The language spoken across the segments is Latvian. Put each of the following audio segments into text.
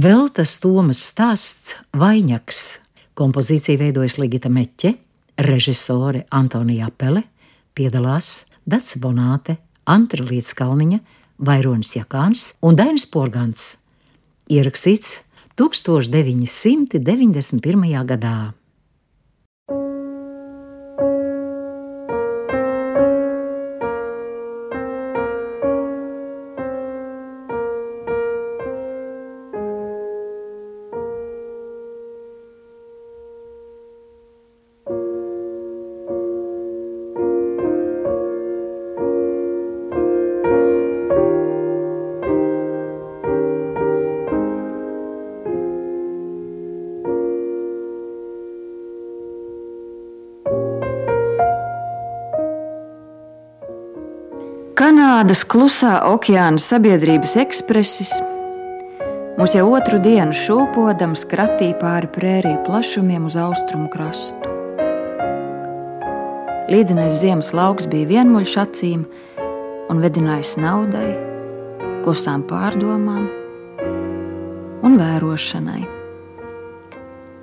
Veltas Tomas stāsts Vaņaks. Kompozīciju veidojas Ligita Meķe, režisore Antonija Apele, piedalās Dats Bonāte, Antra Līdzkalniņa, Vaironis Jakāns un Dainis Porgants. Ierakstīts 1991. gadā. Kanādas klusā okeāna sabiedrības ekspresis mūs jau otru dienu šūpodams kratīja pāri prēriju plašumiem uz austrumu krastu. Līdzinājis ziemas lauks bija vienmuļš acīm un vedinājis naudai, klusām pārdomām un vērošanai.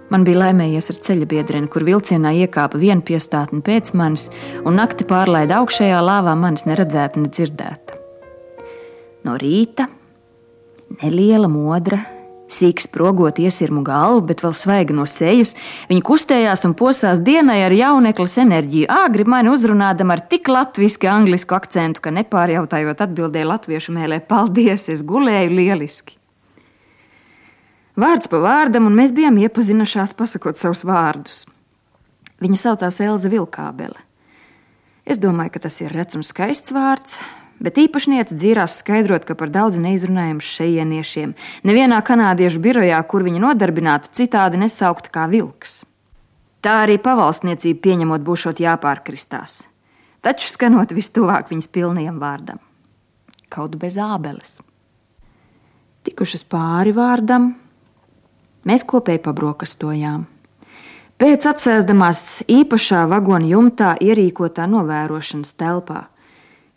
Man bija laimējies ar ceļa biedreni, kur vilcienā iekāpa viena piestātne pēc manis, un nakti pārlaida augšējā lāvā manis neredzēta, nedzirdēta. No rīta neliela modra, sīk sprogot iesirmu galvu, bet vēl svaiga no sejas, viņa kustējās un posās dienai ar jauneklas enerģiju, āgri mani uzrunādama ar tik latviešu, angļu akcentu, ka nepārjautājot atbildēju latviešu mēlē: Paldies, es gulēju lieliski! Vārds pa vārdam, un mēs bijām iepazinušās, pasakot savus vārdus. Viņa saucās Elza Vilkābele. Es domāju, ka tas ir rets un skaists vārds, bet īpašniece dzīrās skaidrot, ka par daudz neizrunājam šejieniešiem. Nevienā kanādiešu birojā, kur viņa nodarbināta, citādi nesaukta kā vilks. Tā arī pavalsniecība pieņemot būšot jāpārkristās, taču skanot vistuvāk viņas pilnajam vārdam - kaut bez ābeles. Tikušas pāri vārdam, Mēs kopēji pabrokastojām. Pēc atsēsdamās īpašā vagona jumtā ierīkotā novērošanas telpā,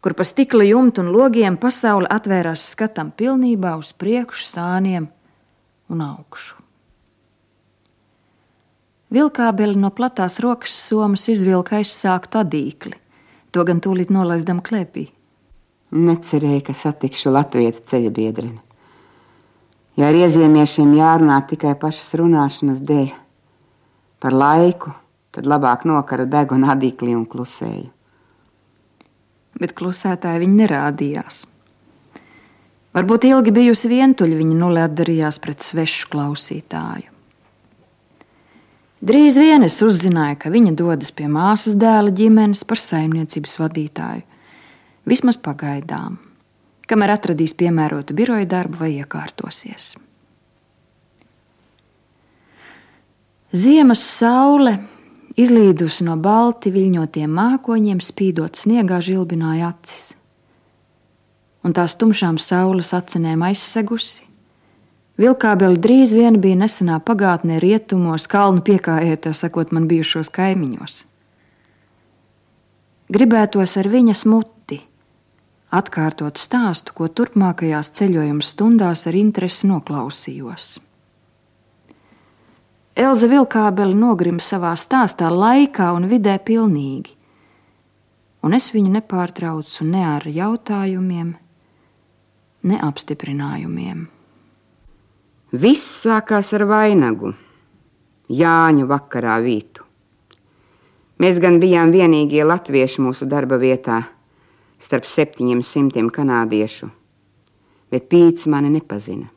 kur pa stikla jumtu un logiem pasaule atvērās skatam pilnībā uz priekšu, sāniem un augšu. Vilkābeli no platās rokas somas izvilka aizsāktu adīkli, to gan tūlīt nolaidam klēpī. Necerēju, ka satikšu latviešu ceļa biedreni. Ja ar iezīmiešiem jārunā tikai pašas runāšanas dēļ, par laiku, tad labāk nokaru degunu adīklī un klusēju. Bet klusētāji viņi nerādījās. Varbūt ilgi bijusi vientuļa, viņa nulē atdarījās pret svešu klausītāju. Drīz vien es uzzināju, ka viņa dodas pie māsas dēla ģimenes par saimniecības vadītāju. Vismaz pagaidām kamēr atradīs piemērotu biroja darbu vai iekārtosies. Ziemas saule, izlīdusi no balti viļņotiem mākoņiem, spīdot sniegā, žilbināja acis. Un tās tumšām saules acinēm aizsegusi, Vilkābeli drīz vien bija nesenā pagātnē, rietumos, kalnu piekājietā, sakot man bijušos kaimiņos. Gribētos ar viņa smuti, atkārtot stāstu, ko turpmākajās ceļojuma stundās ar interesi noklausījos. Elza Vilkābele nogrima savā stāstā laikā un vidē pilnīgi, un es viņu nepārtraucu ne ar jautājumiem, ne apstiprinājumiem. Viss sākās ar vainagu, Jāņu vakarā vītu. Mēs gan bijām vienīgie latvieši mūsu darba vietā starp septiņiem simtiem kanādiešu, bet pīts mani nepazina.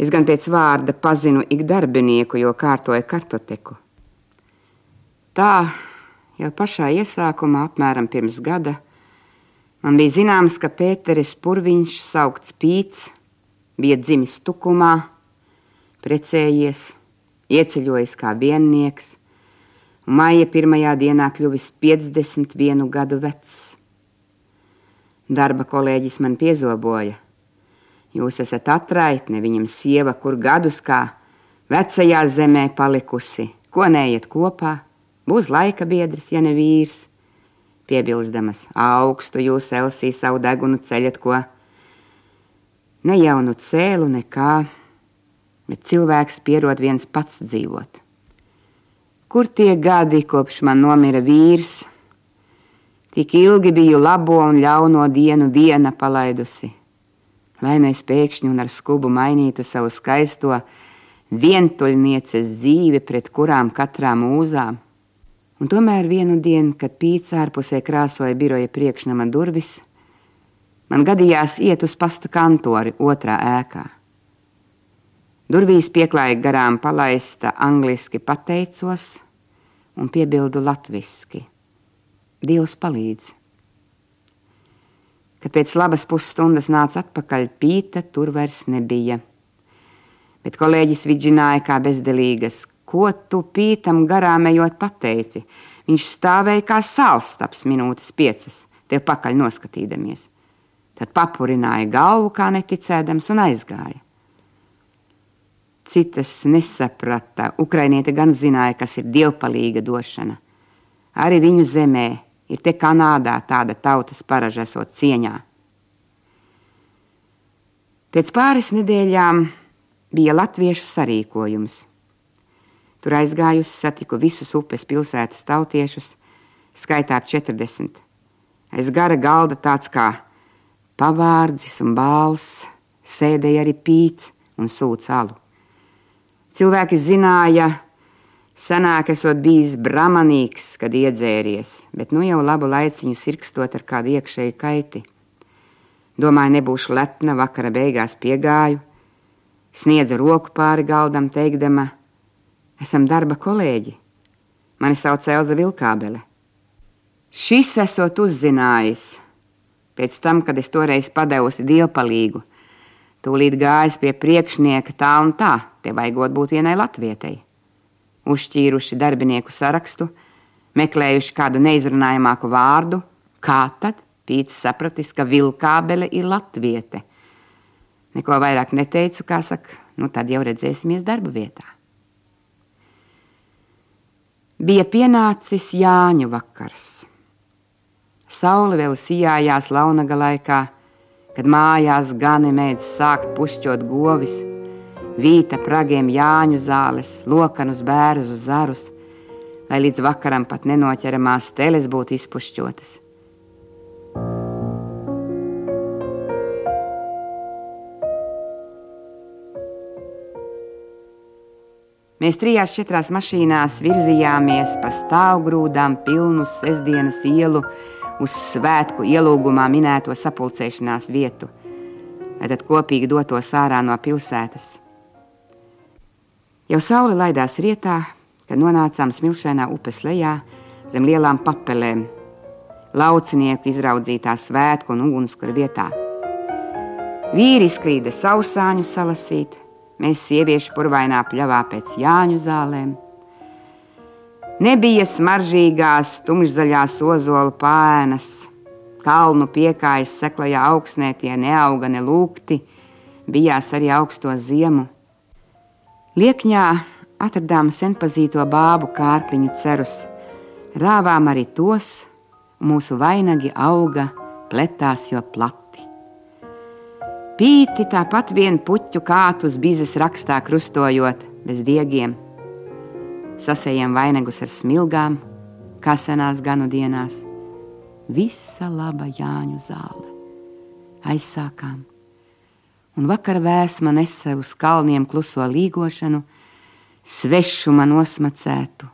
Es gan pēc vārda pazinu ik darbinieku, jo kārtoju kartoteku. Tā jau pašā iesākumā, apmēram pirms gada, man bija zināms, ka Pēteris Purviņš, saukts Pīts, bija dzimis Tukumā, precējies, ieceļojis kā viennieks, un maija pirmajā dienā kļuvis 51 gadu vecs. Darba kolēģis man piezoboja. Jūs esat atraitne, viņam sieva, kur gadus kā vecajā zemē palikusi. Ko neiet kopā? Būs laika biedrs, ja ne vīrs. Piebilsdamas, augstu jūs, Elsī, savu degunu ceļat, ko ne jaunu cēlu, nekā bet cilvēks pierod viens pats dzīvot. Kur tie gadi, kopš man nomira vīrs? Tik ilgi biju labo un ļauno dienu viena palaidusi, lai es pēkšņi un ar skubu mainītu savu skaisto vientuļnieces dzīvi, pret kurām katrā mūzām. Un tomēr vienu dienu, kad pīts ārpusē krāsoja biroja priekšnama durvis, man gadījās iet uz pasta kantori otrā ēkā. Durvīs pieklāja garām palaista angliski pateicos un piebildu latviski. Dievs palīdz. Kad pēc labas pusstundas nāca atpakaļ, pīta tur vairs nebija. Bet kolēģis vidžināja kā bezdelīgas, ko tu pītam garām ejot pateici. Viņš stāvēja kā sālstaps minūtes piecas, tev pakaļ noskatīdamies. Tad papurināja galvu kā neticēdams un aizgāja. Citas nesaprata. Ukrainiete gan zināja, kas ir dievpalīga došana. Arī viņu zemē ir te Kanādā tāda tautas paraža esot cieņā. Pēc pāris nedēļām bija latviešu sarīkojums. Tur aizgājusi satiku visus upes pilsētas tautiešus, skaitā ap 40. Aiz gara galda tāds kā pavārdzis un bāls, sēdēja arī pīts un sūc alu. Cilvēki zināja, senāk esot bijis bramanīgs, kad iedzēries, bet nu jau labu laiciņu sirkstot ar kādu iekšēju kaiti. Domāju, nebūšu lepna, vakara beigās piegāju, sniedza roku pāri galdam, teikdama, esam darba kolēģi. Mani sauc Elza Vilkābele. Šis esot uzzinājis pēc tam, kad es toreiz padevusi dievpalīgu, tūlīt gājis pie priekšnieka tā un tā te vajagot būt vienai latvietei. Uzšķīruši darbinieku sarakstu, meklējuši kādu neizrunājamāku vārdu, kā tad Pīts sapratis, ka vilkābele ir latviete. Neko vairāk neteicu, kā saka, nu tad jau redzēsimies darba vietā. Bija pienācis Jāņu vakars. Saule vēl sijājās launaga laikā, kad mājās gani mēdz sākt pušķot govis – vīta pragiem jāņu zāles, lokanus bērzu zarus, lai līdz vakaram pat nenoķeramās teles būtu izpušķotas. Mēs trijās četrās mašīnās virzījāmies pa stāvgrūdām pilnu sestdienas ielu uz svētku ielūgumā minēto sapulcēšanās vietu, lai tad kopīgi dotos ārā no pilsētas. Jau saule laidās rietā, kad nonācām smilšainā upes lejā zem lielām papelēm, laucinieku izraudzītā svētku un ugunskura vietā. Vīri skrīda sausāņu salasīt, mēs sieviešu purvainā pļavā pēc jāņu zālēm. Nebija smaržīgās, tumšzaļās ozolu pēnas, kalnu piekājas seklajā augsnē tie neauga ne lūgti, bijās arī augsto ziemu. Liekņā atradām senpazīto bābu kārkliņu cerus, rāvām arī tos, mūsu vainagi auga, pletās jo plati. Pīti tāpat vien puķu kātus bizes rakstā krustojot bez diegiem. Sasējām vainagus ar smilgām, kā senās ganu dienās. Visa laba Jāņu zāle. Aizsākām un vakara vēsma nesa uz kalniem kluso līgošanu, svešuma nosmacētu,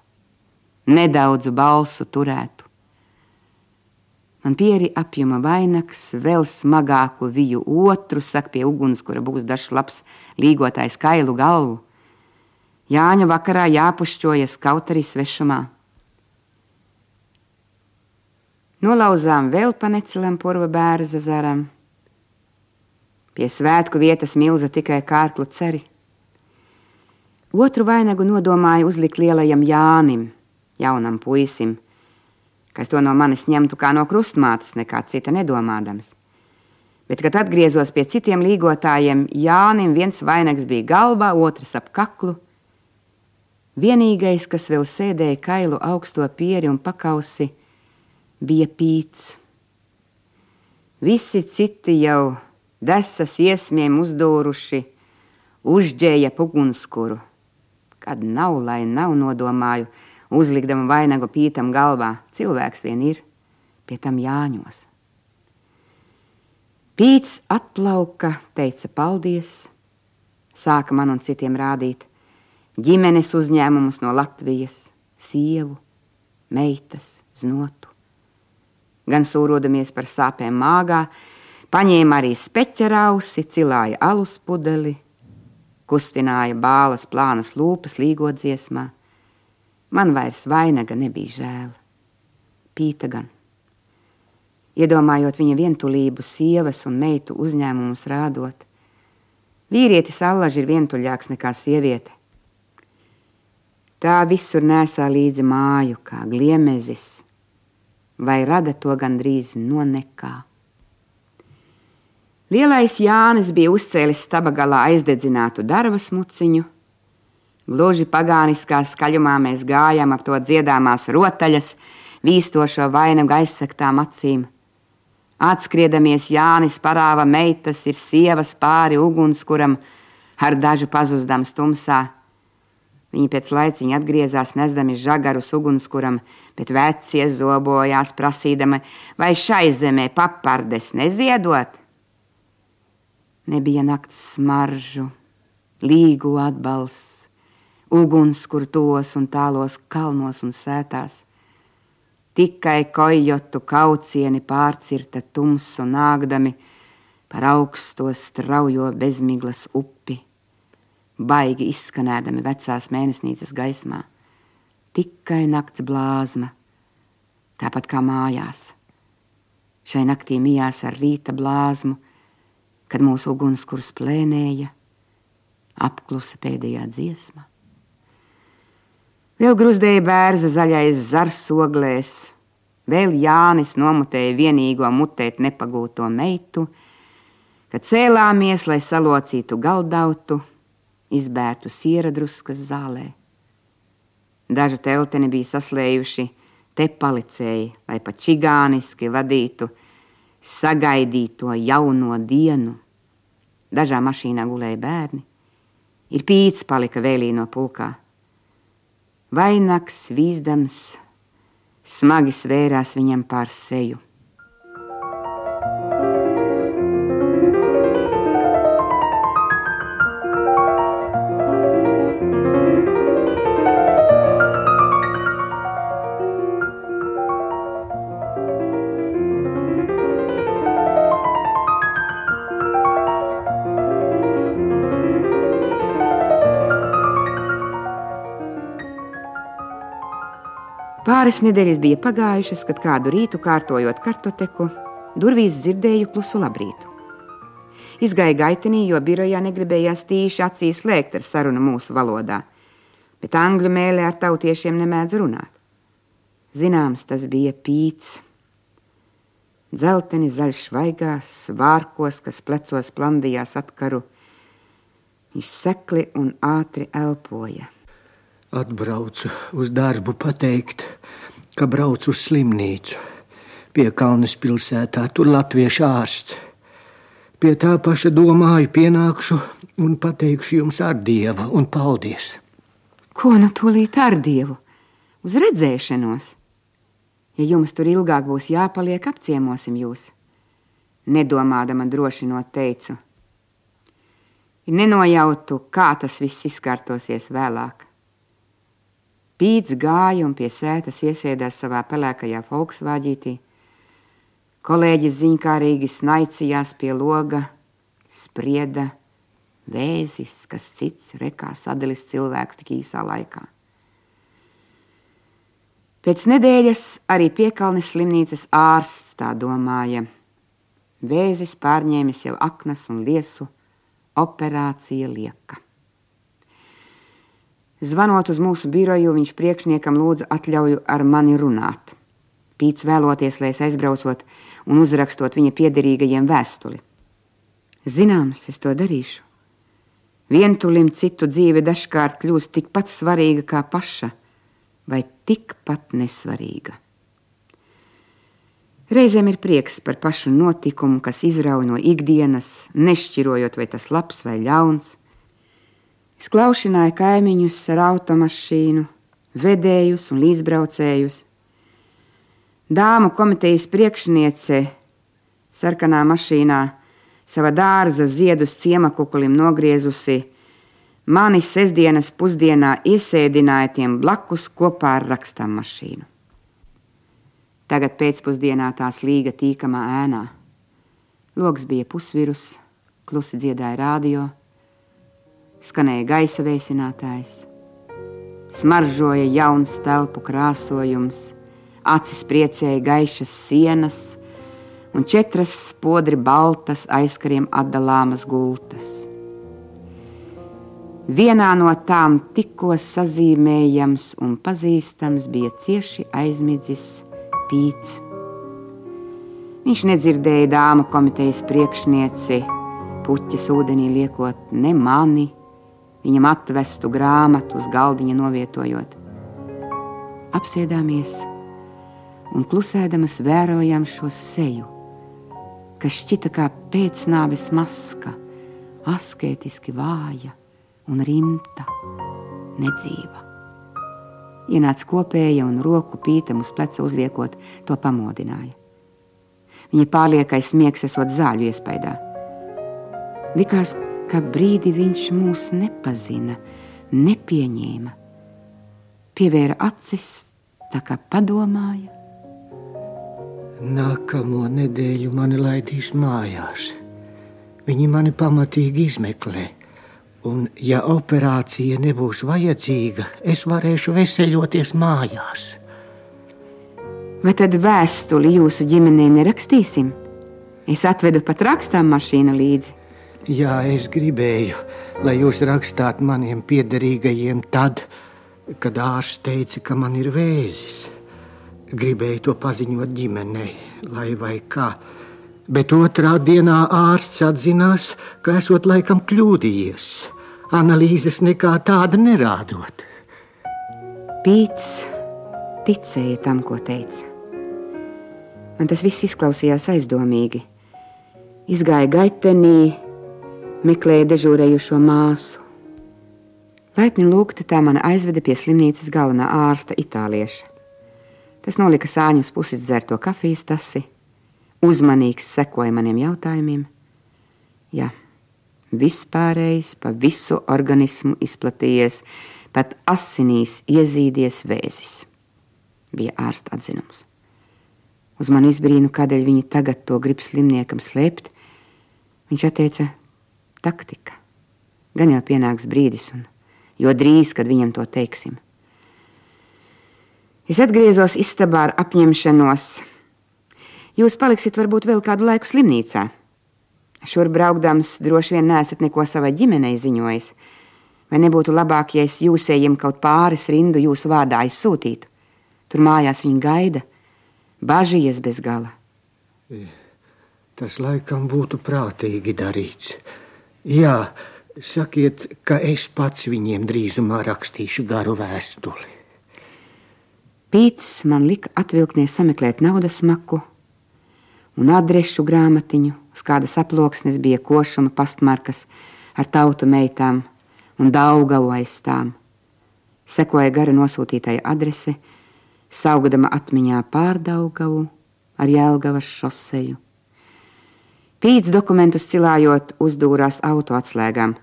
nedaudzu balsu turētu. Man pieri apjoma vainags, vēl smagāku viju otru, saka pie uguns, kura būs dažs labs līgotājs kailu galvu. Jāņa vakarā jāpušķojas kaut arī svešumā. Nolauzām vēl pa necelam porva bērza zaram Pie svētku vietas milza tikai kārklu ceri. Otru vainagu nodomāja uzlikt lielajam Jānim, jaunam puisim, kas to no manis ņemtu kā no krustmātes, nekā cita nedomādams. Bet, kad atgriezos pie citiem līgotājiem, Jānim viens vainags bija galvā, otrs ap kaklu. Vienīgais, kas vēl sēdēja kailu augsto pieri un pakausi, bija pīts. Visi citi jau desas iesmiem uzdūruši, Užģēja pugunskuru. Kad nav, lai nav nodomāju, uzlikdama vainagu pītam galvā, cilvēks vien ir, pie tam jāņos. Pīts atplauka, teica paldies, sāka man un citiem rādīt ģimenes uzņēmumus no Latvijas, sievu, meitas, znotu. Gan sūrodamies par sāpēm māgā, paņēma arī speķerausi, cilāja alus pudeli, kustināja bālas plānas lūpas līgot dziesmā. Man vairs vainaga nebija žēl. Pīta gan iedomājot viņa vientulību, sievas un meitu uzņēmumus rādot. Vīrietis allaži ir vientuļāks nekā sieviete. Tā visur nesā līdzi māju, kā gliemezis, vai rada to gandrīz no nekā. Lielais Jānis bija uzcēlis staba galā aizdedzinātu darba smuciņu. Gluži pagāniskā skaļumā mēs gājām ap to dziedāmās rotaļas, vīstošo vainagu aizsaktām acīm. Atskrieddamies Jānis parāva meitas ir sievas pāri ugunskuram, ar dažu pazuzdams tumsā. Viņi pēc laiciņa atgriezās nesdami žagarus ugunskuram, bet vecie zobojās prasīdama, vai šai zemē papardes neziedot. Nebija nakts smaržu, līgu atbalsts, ugunskur tos un tālos kalnos un sētās. Tikai kojotu kaucieni pārcirta tumsu nāgdami par augsto straujo bezmiglas upi, baigi izskanēdami vecās mēnesnīcas gaismā. Tikai nakts blāzma, tāpat kā mājās. Šai naktī mijās ar rīta blāzmu, kad mūsu ugunskurs plēnēja, apklusa pēdējā dziesma. Vēl gruzdēja bērza zaļais zars oglēs, vēl Jānis nomutēja vienīgo mutēt nepagūto meitu, kad cēlāmies, lai salocītu galdautu, izbērtu siera druskas zālē. Daži telteni bija saslējuši, te palicēji, lai pa čigāniski vadītu sagaidīto jauno dienu. Dažā mašīnā gulēja bērni, ir pīts palika vēlī no pulkā. Vainags vīzdams smagi svērās viņam pār seju. Pāris nedēļas bija pagājušas, kad kādu rītu kārtojot kartoteku, durvīs dzirdēju klusu labrītu. Izgāja gaitenī, jo birojā negribējās tīši acīs slēgt ar sarunu mūsu valodā, bet angļu mēlē ar tautiešiem nemēdz runāt. Zināms, tas bija pīts. Zelteni zaļš vaigās, vārkos, kas plecos plandījās atkaru, viņš sekli un ātri elpoja. Atbraucu uz darbu pateikt, ka braucu uz slimnīcu. Pie Kalnas pilsētā tur latviešu ārsts. Pie tā paša domāju, pienākšu un pateikšu jums ar dievu un paldies. Ko nu tūlīt ar dievu? Uz redzēšanos! Ja jums tur ilgāk būs jāpaliek, apciemosim jūs. Nedomādama drošinot teicu. Nenojautu, kā tas viss izkārtosies vēlāk. Pīts gāja un pie sētas iesēdās savā pelēkajā folksvāģītī. Kolēģis ziņkārīgi snaicījās pie loga, sprieda vēzis, kas cits rekā sadalis cilvēks tik īsā laikā. Pēc nedēļas arī piekalnes slimnīcas ārsts tā domāja. Vēzis pārņēmis jau aknas un liesu, operācija lieka. Zvanot uz mūsu biroju, viņš priekšniekam lūdza atļauju ar mani runāt. Pīts vēloties, lai es aizbraucot un uzrakstot viņa piederīgajiem vēstuli. Zināms, es to darīšu. Vientulim citu dzīve dažkārt kļūst tikpat svarīga kā paša, vai tikpat nesvarīga. Reizēm ir prieks par pašu notikumu, kas izrauj no ikdienas, nešķirojot, vai tas labs vai ļauns. Es klaušināju kaimiņus ar automašīnu, vedējus un līdzbraucējus. Dāmu komitejas priekšniece sarkanā mašīnā sava dārza ziedus ciemakukulim nogriezusi, mani sestdienas pusdienā iesēdināja tiem blakus kopā ar rakstām mašīnu. Tagad pēcpusdienā tā slīga tīkamā ēnā. Loks bija pusvirus, klusi dziedāja radio, skanēja gaisa vēsinātājs, smaržoja jauns telpu krāsojums, acis priecēja gaišas sienas un četras spodri baltas aizkariem atdalāmas gultas. Vienā no tām tikko sazīmējams un pazīstams bija cieši aizmidzis pīts. Viņš nedzirdēja dāmu komitejas priekšnieci, puķis ūdenī liekot ne mani, viņam atvestu grāmatu uz galdiņa novietojot. Apsēdāmies un klusēdamas vērojam šo seju, kas šķita kā pēcnāves maska, asketiski vāja un rimta, nedzīva. Ienāca kopēja un roku pītam uz pleca uzliekot, to pamodināja. Viņa pārliekais miegs esot zāļu iespaidā. Likās, ka brīdi viņš mūs nepazina, nepieņēma. Pievēra acis, tā kā padomāja. Nākamo nedēļu mani laidīs mājās. Viņi mani pamatīgi izmeklē. Un, ja operācija nebūs vajadzīga, es varēšu veseļoties mājās. Vai tad vēstuli jūsu ģimenei nerakstīsim? Es atvedu pat rakstām mašīnu līdzi. Jā, es gribēju, lai jūs rakstāt maniem piederīgajiem tad, kad ārsts teica, ka man ir vēzis. Gribēju to paziņot ģimenei, lai vai kā. Bet otrā dienā ārsts atzinās, ka esot laikam kļūdījies analīzes nekā tāda nerādot. Pīts ticēja tam, ko teica. Man tas viss izklausījās aizdomīgi. Izgāja gaitenī, meklēja dežūrējušo māsu. Laipni lūgta tā man aizveda pie slimnīcas galvenā ārsta itālieša. Tas nolika sāņus pusi dzerto kafijas tasi, uzmanīgs sekoja maniem jautājumiem. Jā, vispārējais, pa visu organismu izplatījies, pat asinīs iezīdies vēzis. Bija ārsta atzinums. Uz mani izbrīnu, kādēļ viņi tagad to grib slimniekam slēpt. Viņš teica, taktika. Gan jau pienāks brīdis, un jo drīz, kad viņam to teiksim. Es atgriezos istabā ar apņemšanos. Jūs paliksiet varbūt vēl kādu laiku slimnīcā, Šur braukdams droši vien nesat neko savai ģimenei ziņojis. Vai nebūtu labāk, ja es jūsējiem kaut pāris rindu jūsu vārdā aizsūtītu? Tur mājās viņi gaida, bažījies bez gala. Tas laikam būtu prātīgi darīts. Jā, sakiet, ka es pats viņiem drīzumā rakstīšu garu vēstuli. Pīts man lika atvilknē sameklēt naudas smaku un adrešu grāmatiņu Uz kādas aploksnes bija košuma pastmarkas ar tautu meitām un daugavu aiz tām. Sekoja gara nosūtītāja adrese, saugdama atmiņā pārdaugavu ar Jēlgavas šoseju. Pīts dokumentus cilājot uzdūrās auto atslēgām,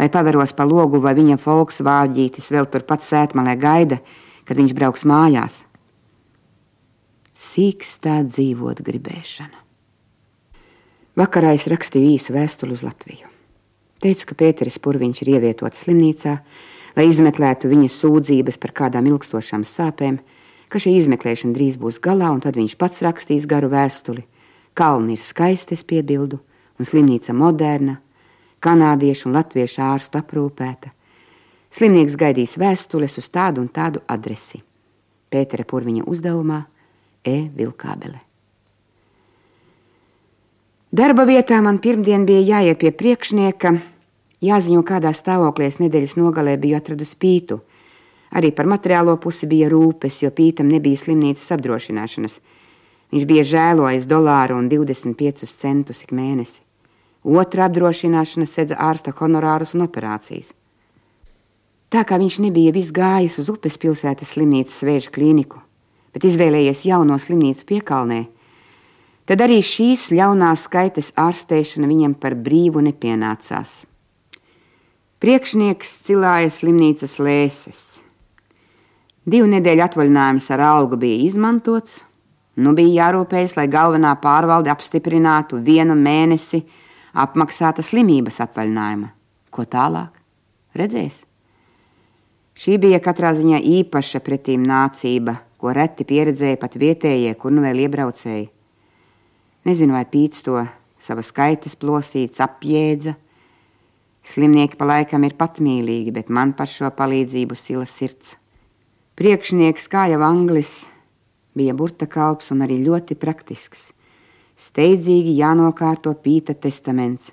lai paveros pa logu, vai viņa folks vāģītis vēl turpat sētmalē gaida, kad viņš brauks mājās. Sīkstā dzīvot gribēšana. Vakarā es rakstīju īsu vēstuli uz Latviju. Teicu, ka Pēteris Purviņš ir ievietots slimnīcā, lai izmeklētu viņa sūdzības par kādām ilgstošām sāpēm, ka šī izmeklēšana drīz būs galā, un tad viņš pats rakstīs garu vēstuli. Kalni ir skaisti, es piebildu, un slimnīca moderna, kanādiešu un latviešu ārstu aprūpēta. Slimnieks gaidīs vēstules uz tādu un tādu adresi. Pētera Purviņa uzdevumā E. Vilkābele. Darba vietā man pirmdien bija jāiet pie priekšnieka, jāziņo, kādā stāvoklī es nedēļas nogalē biju atradusi pītu. Arī par materiālo pusi bija rūpes, jo pītam nebija slimnīcas apdrošināšanas. Viņš bija žēlojis dolāru un 25 centus ik mēnesi. Otra apdrošināšana sedza ārsta honorārus un operācijas. Tā kā viņš nebija viss gājis uz upes pilsētas slimnīcas vēža klīniku, bet izvēlējies jauno slimnīcu piekalnē, tad arī šīs ļaunās skaitas ārstēšana viņam par brīvu nepienācās. Priekšnieks cilāja slimnīcas lēses. Divu nedēļu atvaļinājums ar algu bija izmantots, nu bija jārūpējas, lai galvenā pārvalde apstiprinātu vienu mēnesi apmaksāta slimības atvaļinājuma. Ko tālāk? Redzēs! Šī bija katrā ziņā īpaša pretīm nācība, ko reti pieredzēja pat vietējie, kur nu vēl iebraucēji. Nezinu, vai pīts to sava skaitas plosīts apjēdza. Slimnieki pa laikam ir patmīlīgi, bet man par šo palīdzību sila sirds. Priekšnieks, kā jau anglis, bija burta kalps un arī ļoti praktisks. Steidzīgi jānokārto pīta testaments,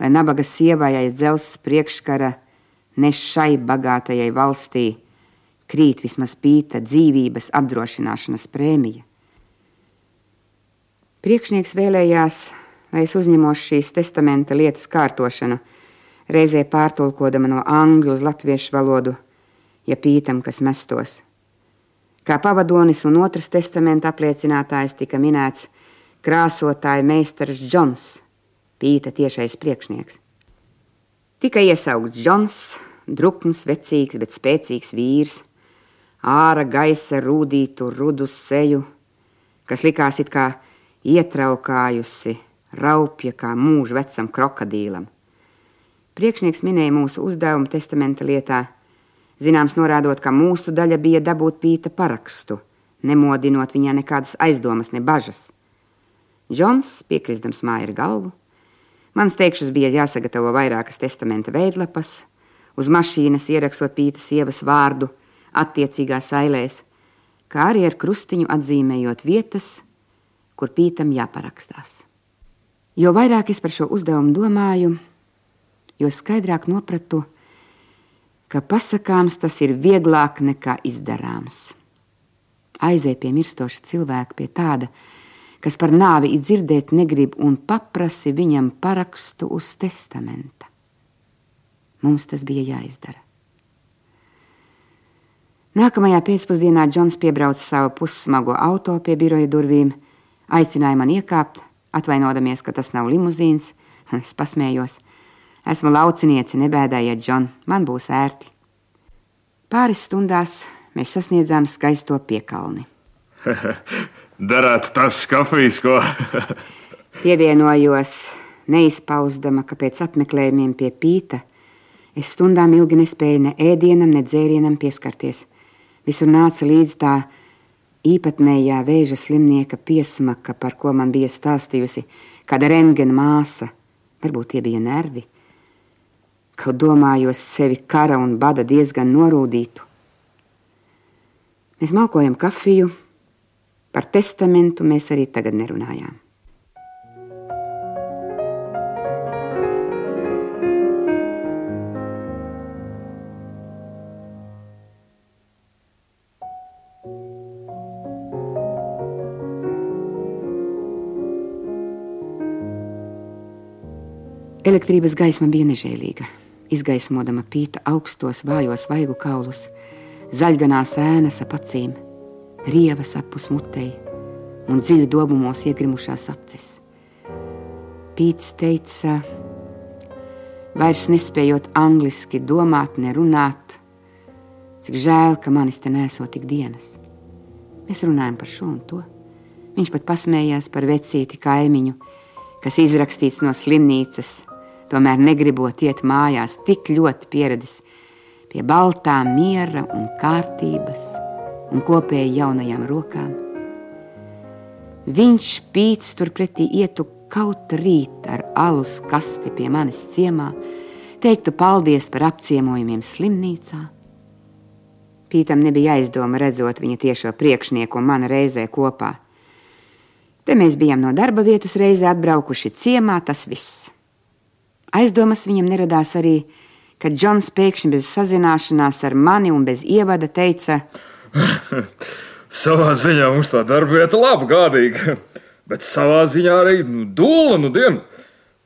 lai nabaga sievai aiz dzelzs priekškara ne šai bagātajai valstī krīt vismaz pīta dzīvības apdrošināšanas prēmija. Priekšnieks vēlējās, lai es uzņemos šīs testamenta lietas kārtošanu, reizē pārtulkodama no angļu uz latviešu valodu, ja pītam, kas mestos. Kā pavadonis un otrs testamenta apliecinātājs tika minēts krāsotāja meistars Džons, pīta tiešais priekšnieks. Tika iesaukts Džons, drukns, vecīgs, bet spēcīgs vīrs, ārā gaisa rūdītu rudu seju, kas likās it kā ietraukājusi, raupja kā mūža vecam krokodīlam. Priekšnieks minēja mūsu uzdevumu testamenta lietā, zināms, norādot, ka mūsu daļa bija dabūt pīta parakstu, nemodinot viņā nekādas aizdomas, ne bažas. Džons, piekrisdams māju ar galvu, Mans teikšus bija jāsagatavo vairākas testamenta veidlapas, uz mašīnas ierakstot pītas sievas vārdu attiecīgās ailēs, kā arī ar krustiņu atzīmējot vietas, kur pītam jāparakstās. Jo vairāk es par šo uzdevumu domāju, jo skaidrāk nopratu, ka pasakāms tas ir vieglāk nekā izdarāms. Aizēj pie mirstoša cilvēka, pie tāda, kas par nāvi dzirdēt negrib un paprasi viņam parakstu uz testamenta. Mums tas bija jāizdara. Nākamajā pēcpusdienā Džons piebrauca savu pussmago auto pie biroja durvīm, aicināja man iekāpt, atvainodamies, ka tas nav limuzīns. Es pasmējos. Esmu laucinieci, nebēdājiet, Džon, man būs ērti. Pāris stundās mēs sasniedzām skaisto piekalni. Darāt tas kafijas, ko. Pievienojos, neizpausdama, ka pēc apmeklējumiem pie pīta es stundām ilgi nespēju ne ēdienam, ne dzērienam pieskarties. Visur nāca līdz tā īpatnējā vēža slimnieka piesmaka, par ko man bija stāstījusi kāda rengena māsa. Varbūt tie bija nervi. Kaut domājos sevi kara un bada diezgan norūdītu. Mēs malkojam kafiju, Par testamentu mēs arī tagad nerunājām. Elektrības gaisma bija nežēlīga, izgaismodama pīta augstos, vājos vaigu kaulus, zaļganās ēnas ap acīm rievas apus mutei un dziļi dobumos iegrimušās acis. Pīts teica, vairs nespējot angliski domāt, ne runāt, cik žēl, ka manis te nesot tik dienas. Mēs runājam par šo un to. Viņš pat pasmējās par vecīti kaimiņu, kas izrakstīts no slimnīcas, tomēr negribot iet mājās, tik ļoti pieredzis pie baltā miera un kārtības un kopēji jaunajām rokām. Viņš pīts turpretī ietu kaut rīt ar alus kasti pie manis ciemā, teiktu paldies par apciemojumiem slimnīcā. Pītam nebija aizdoma redzot viņa tiešo priekšnieku un mana reizē kopā. Te mēs bijām no darba vietas reizē atbraukuši ciemā, tas viss. Aizdomas viņam neradās arī, kad Džons pēkšņi bez sazināšanās ar mani un bez ievada teica: savā ziņā mums tā darba vieta laba, gādīga, bet savā ziņā arī nu, dūla, nu, dienu.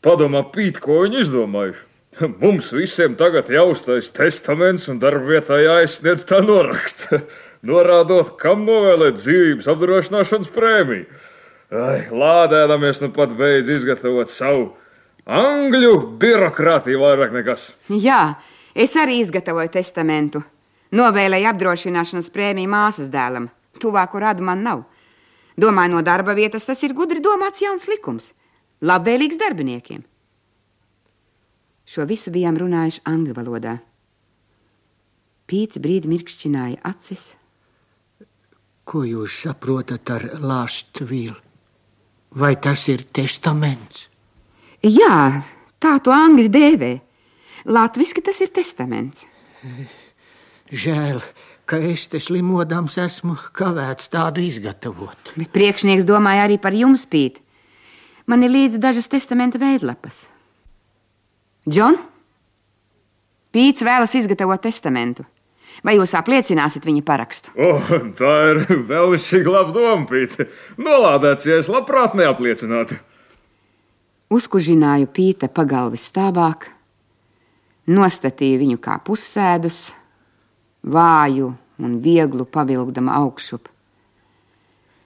Padomā, pīt, ko viņi izdomājuši. Mums visiem tagad jāuztais testaments un darba vietā jāizsniedz tā noraksts, norādot, kam novēlēt dzīvības apdrošināšanas prēmiju. Ai, lādēdamies nu pat beidz izgatavot savu angļu birokrātiju vairāk nekas. Jā, es arī izgatavoju testamentu. Novēlēju apdrošināšanas prēmiju māsas dēlam. Tuvāku radu man nav. Domāju, no darba vietas tas ir gudri domāts jauns likums. Labvēlīgs darbiniekiem. Šo visu bijām runājuši angļu valodā. Pīts brīdi mirkšķināja acis. Ko jūs saprotat ar last will? Vai tas ir testaments? Jā, tā to angļu dēvē. Latviski tas ir testaments. Žēl, ka es te slimodams esmu kavēts tādu izgatavot. Bet priekšnieks domāja arī par jums, Pīt. Man ir līdzi dažas testamenta veidlapas. Džon, Pīts vēlas izgatavot testamentu. Vai jūs apliecināsiet viņa parakstu? Oh, tā ir vēl šī laba doma, Pīte. Nolādēts, ja es labprāt neapliecinātu. Uzkužināju Pīta pagalvis stāvāk, nostatīju viņu kā pussēdus, vāju un vieglu pavilkdama augšup.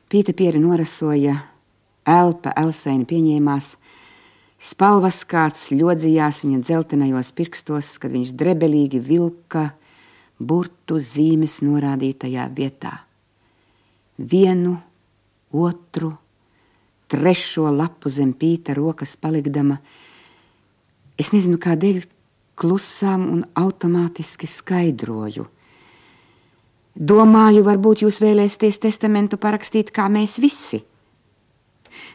Pīta pieri norasoja, elpa elsaini pieņēmās, Spalvas kāds ļodzījās viņa dzeltenajos pirkstos, kad viņš drebelīgi vilka burtu zīmes norādītajā vietā. Vienu, otru, trešo lapu zem pīta rokas palikdama, es nezinu, kādēļ klusām un automātiski skaidroju. Domāju, varbūt jūs vēlēsieties testamentu parakstīt kā mēs visi –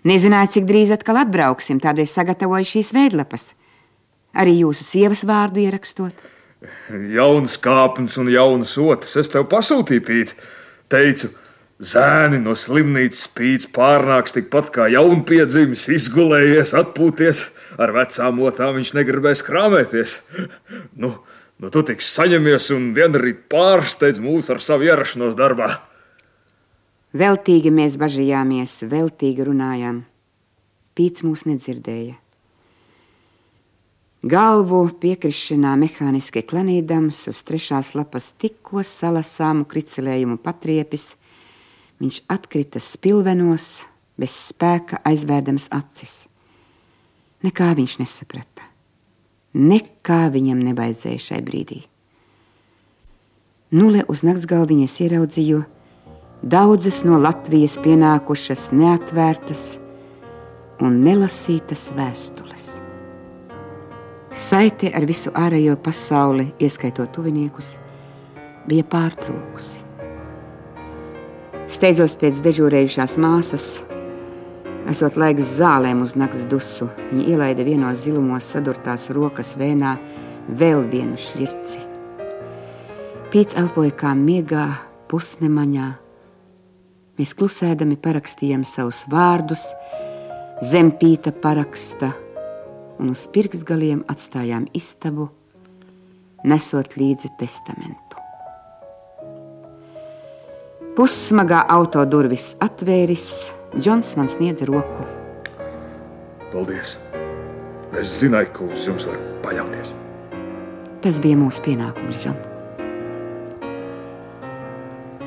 Nezināju, cik drīz atkal atbrauksim, tādēļ sagatavoju šīs veidlapas. Arī jūsu sievas vārdu ierakstot. Jauns kāpnes un jaunas otras es tev pasūtīju, Pīt. Teicu, zēni no slimnīcas spīdz pārnāks tikpat kā jaunpiedzimis, izgulējies, atpūties. Ar vecām otām viņš negribēs krāpēties. Nu, nu, tu tiks saņemies un vienrīt pārsteidz mūs ar savu ierašanos darbā. Veltīgi mēs bažījāmies, veltīgi runājām. Pīts mūs nedzirdēja. Galvu piekrišanā mehāniski klanīdams uz trešās lapas tikko salasāmu kricelējumu patriepis, viņš atkrita spilvenos, bez spēka aizvērdams acis. Nekā viņš nesaprata. Nekā viņam nebaidzēja šai brīdī. Nule uz nakts galdiņas ieraudzīju, Daudzas no Latvijas pienākušas neatvērtas un nelasītas vēstules. Saite ar visu ārējo pasauli, ieskaitot tuviniekus, bija pārtrūkusi. Steidzos pēc dežūrējušās māsas, esot laiks zālēm uz nakts dusu, viņa ielaida vienos zilumos sadurtās rokas vēnā vēl vienu šļirci. Pīts elpoja kā miegā, pusnemaņā, Mēs klusēdami parakstījām savus vārdus, zem pīta paraksta un uz pirksgaliem atstājām istabu, nesot līdzi testamentu. Pussmagā auto durvis atvēris, Džons man sniedza roku. Paldies! Es zināju, ka uz jums var paļauties. Tas bija mūsu pienākums, Džons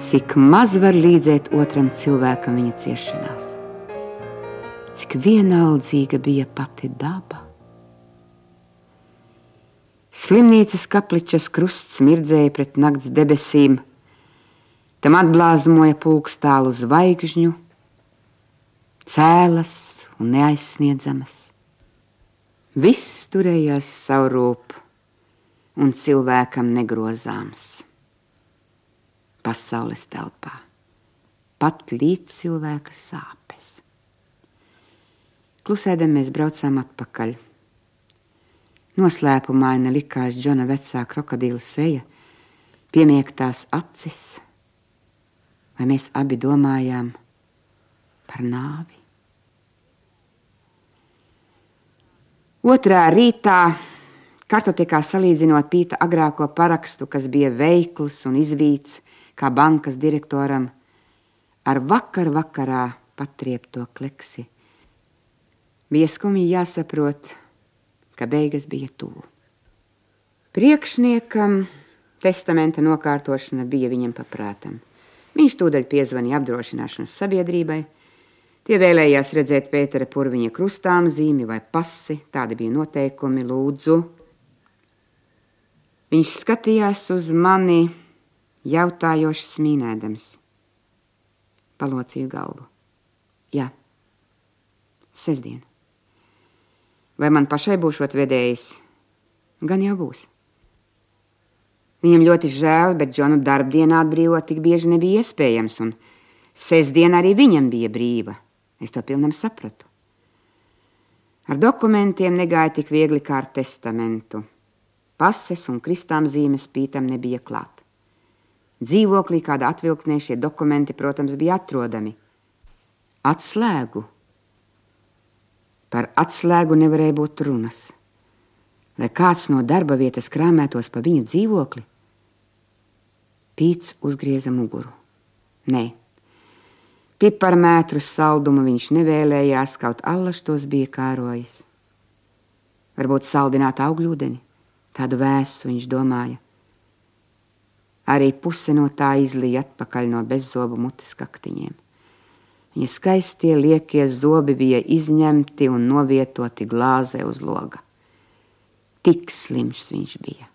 cik maz var līdzēt otram cilvēkam viņa ciešanās, cik vienaldzīga bija pati daba. Slimnīcas kapličas krusts mirdzēja pret nakts debesīm, tam atblāzmoja pulkstālu zvaigžņu, cēlas un neaizsniedzamas. Viss turējās savrūp un cilvēkam negrozāms pasaules telpā, pat līdz cilvēka sāpes. Klusēdam mēs braucām atpakaļ. Noslēpumaina likās Džona vecā krokodīla seja, piemiektās acis, vai mēs abi domājām par nāvi. Otrā rītā, kartotekā salīdzinot Pīta agrāko parakstu, kas bija veikls un izvīts, kā bankas direktoram, ar vakar vakarā patriepto kleksi. Bija skumji jāsaprot, ka beigas bija tuvu. Priekšniekam testamenta nokārtošana bija viņam paprātam. Viņš tūdaļ piezvanīja apdrošināšanas sabiedrībai. Tie vēlējās redzēt Pētera purviņa krustām zīmi vai pasi, tādi bija noteikumi, lūdzu. Viņš skatījās uz mani, jautājoši smīnēdams. Palocīju galvu. Jā, sestdien. Vai man pašai būšot vedējis? Gan jau būs. Viņam ļoti žēl, bet Džonu darbdienā atbrīvot tik bieži nebija iespējams, un sestdiena arī viņam bija brīva. Es to pilnam sapratu. Ar dokumentiem negāja tik viegli kā ar testamentu. Pases un kristām zīmes pītam nebija klāt. Dzīvoklī kāda atvilknē šie dokumenti, protams, bija atrodami. Atslēgu. Par atslēgu nevarēja būt runas. Lai kāds no darba vietas krāmētos pa viņa dzīvokli, Pīts uzgrieza muguru. Nē, piparmētru saldumu viņš nevēlējās, kaut allaž tos bija kārojis. Varbūt saldināt augļūdeni, tādu vēsu viņš domāja. Arī puse no tā izlīja atpakaļ no bezzobu mutes kaktiņiem. Viņa skaistie liekie zobi bija izņemti un novietoti glāzē uz loga. Tik slims viņš bija.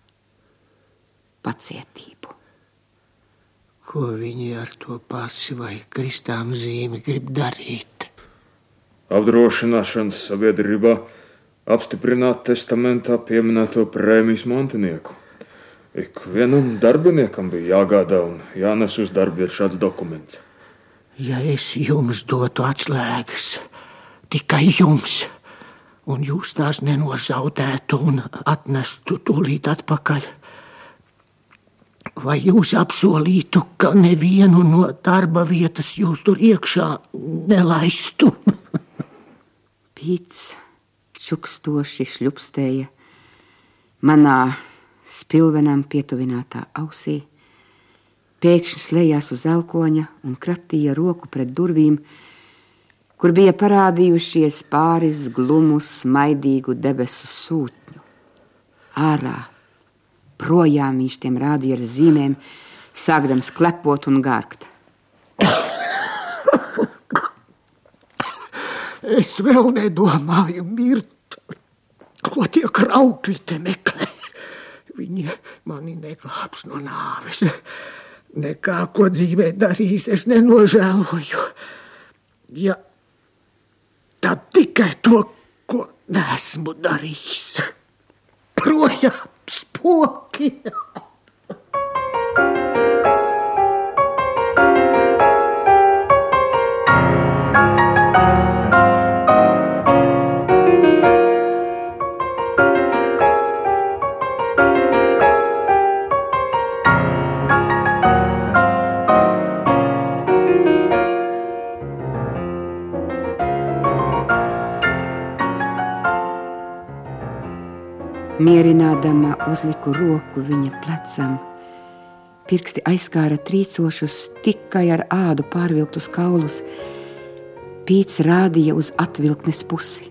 Pacietību. Ko viņi ar to pasi vai kristām zīmi grib darīt? Apdrošināšanas sabiedrībā apstiprināt testamentā pieminēto prēmijas mantinieku. Ikvienam darbiniekam bija jāgādā un jānes uz darbu ir šāds dokuments. Ja es jums dotu atslēgas, tikai jums, un jūs tās nenozaudētu un atnestu tūlīt atpakaļ, Vai jūs apsolītu, ka nevienu no darba vietas jūs tur iekšā nelaistu? Pīts čukstoši šļupstēja manā spilvenām pietuvinātā ausī, pēkšņi slēdzās uz elkoņa un kratīja roku pret durvīm, kur bija parādījušies pāris glumu, smaidīgu debesu sūtņu. Ārā Projām viņš tiem rādīja ar zīmēm, sākdams klepot un gārkt. Es vēl nedomāju mirt, ko tie kraukļi te meklē. Viņi mani neglābs no nāves. Nekā, ko dzīvē darīs, es nenožēloju. Ja tad tikai to, ko nesmu darījis. Projām! poor kid. Mierinādama uzliku roku viņa plecam. Pirksti aizskāra trīcošus, tikai ar ādu pārvilktus kaulus. Pīts rādīja uz atvilknes pusi,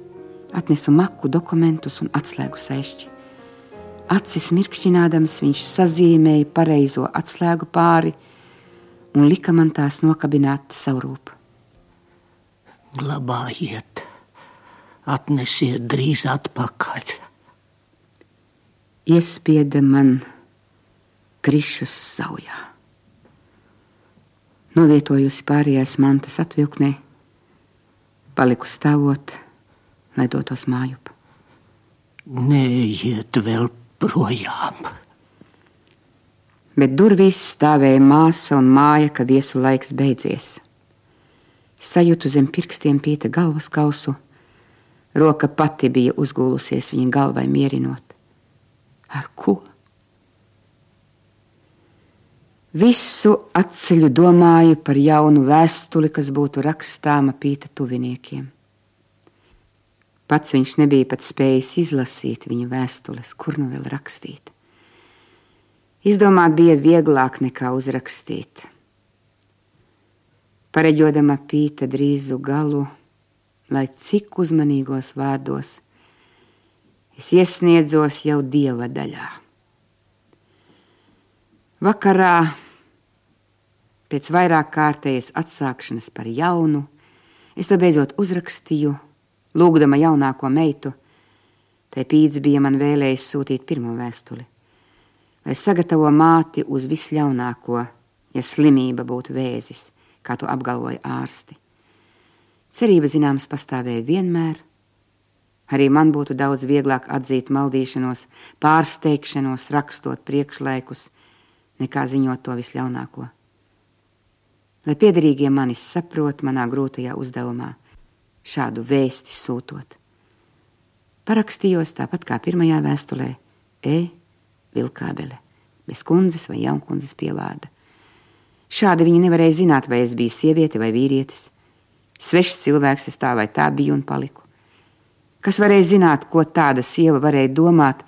atnesu maku dokumentus un atslēgu sēšķi. Acis mirkšķinādams viņš sazīmēja pareizo atslēgu pāri un lika man tās nokabināt savrūp. Glabājiet, atnesiet drīz atpakaļ iespieda man krišus saujā. Novietojusi pārējās mantas atvilknē, paliku stāvot, lai dotos mājup. Neiet vēl projām. Bet durvīs stāvēja māsa un māja, ka viesu laiks beidzies. Sajūtu zem pirkstiem pīta galvas kausu, roka pati bija uzgulusies viņa galvai mierinot. Ar ko? Visu atceļu domāju par jaunu vēstuli, kas būtu rakstāma pīta tuviniekiem. Pats viņš nebija pat spējis izlasīt viņa vēstules, kur nu vēl rakstīt. Izdomāt bija vieglāk nekā uzrakstīt. Pareģodama pīta drīzu galu, lai cik uzmanīgos vārdos es iesniedzos jau dieva daļā. Vakarā pēc vairāk kārtējas atsākšanas par jaunu, es to beidzot uzrakstīju, lūgdama jaunāko meitu. Tai pīds bija man vēlējis sūtīt pirmo vēstuli, lai sagatavo māti uz visļaunāko, ja slimība būtu vēzis, kā to apgalvoja ārsti. Cerība zināms pastāvēja vienmēr. Arī man būtu daudz vieglāk atzīt maldīšanos, pārsteigšanos, rakstot priekšlaikus, nekā ziņot to visļaunāko. Lai piederīgie manis saprot manā grūtajā uzdevumā, šādu vēsti sūtot. Parakstījos tāpat kā pirmajā vēstulē, E. Vilkābele, bez kundzes vai jaunkundzes pievārda. Šādi viņi nevarēja zināt, vai es biju sieviete vai vīrietis. Svešs cilvēks es tā vai tā biju un paliku. Kas varēja zināt, ko tāda sieva varēja domāt,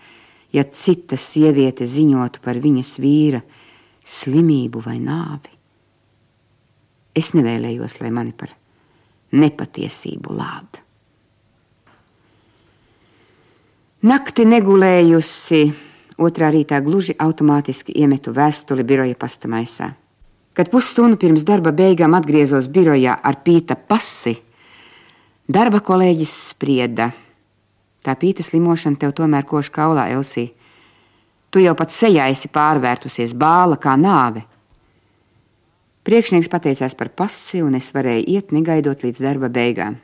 ja cita sieviete ziņotu par viņas vīra slimību vai nāvi? Es nevēlējos, lai mani par nepatiesību lāda. Nakti negulējusi, otrā rītā gluži automātiski iemetu vēstuli biroja pastamaisā. Kad pusstundu pirms darba beigām atgriezos birojā ar pīta pasi, darba kolēģis sprieda: Tā pīta slimošana tev tomēr koš kaulā, Elsī. Tu jau pat sejā esi pārvērtusies bāla kā nāve. Priekšnieks pateicās par pasi, un es varēju iet, negaidot līdz darba beigām.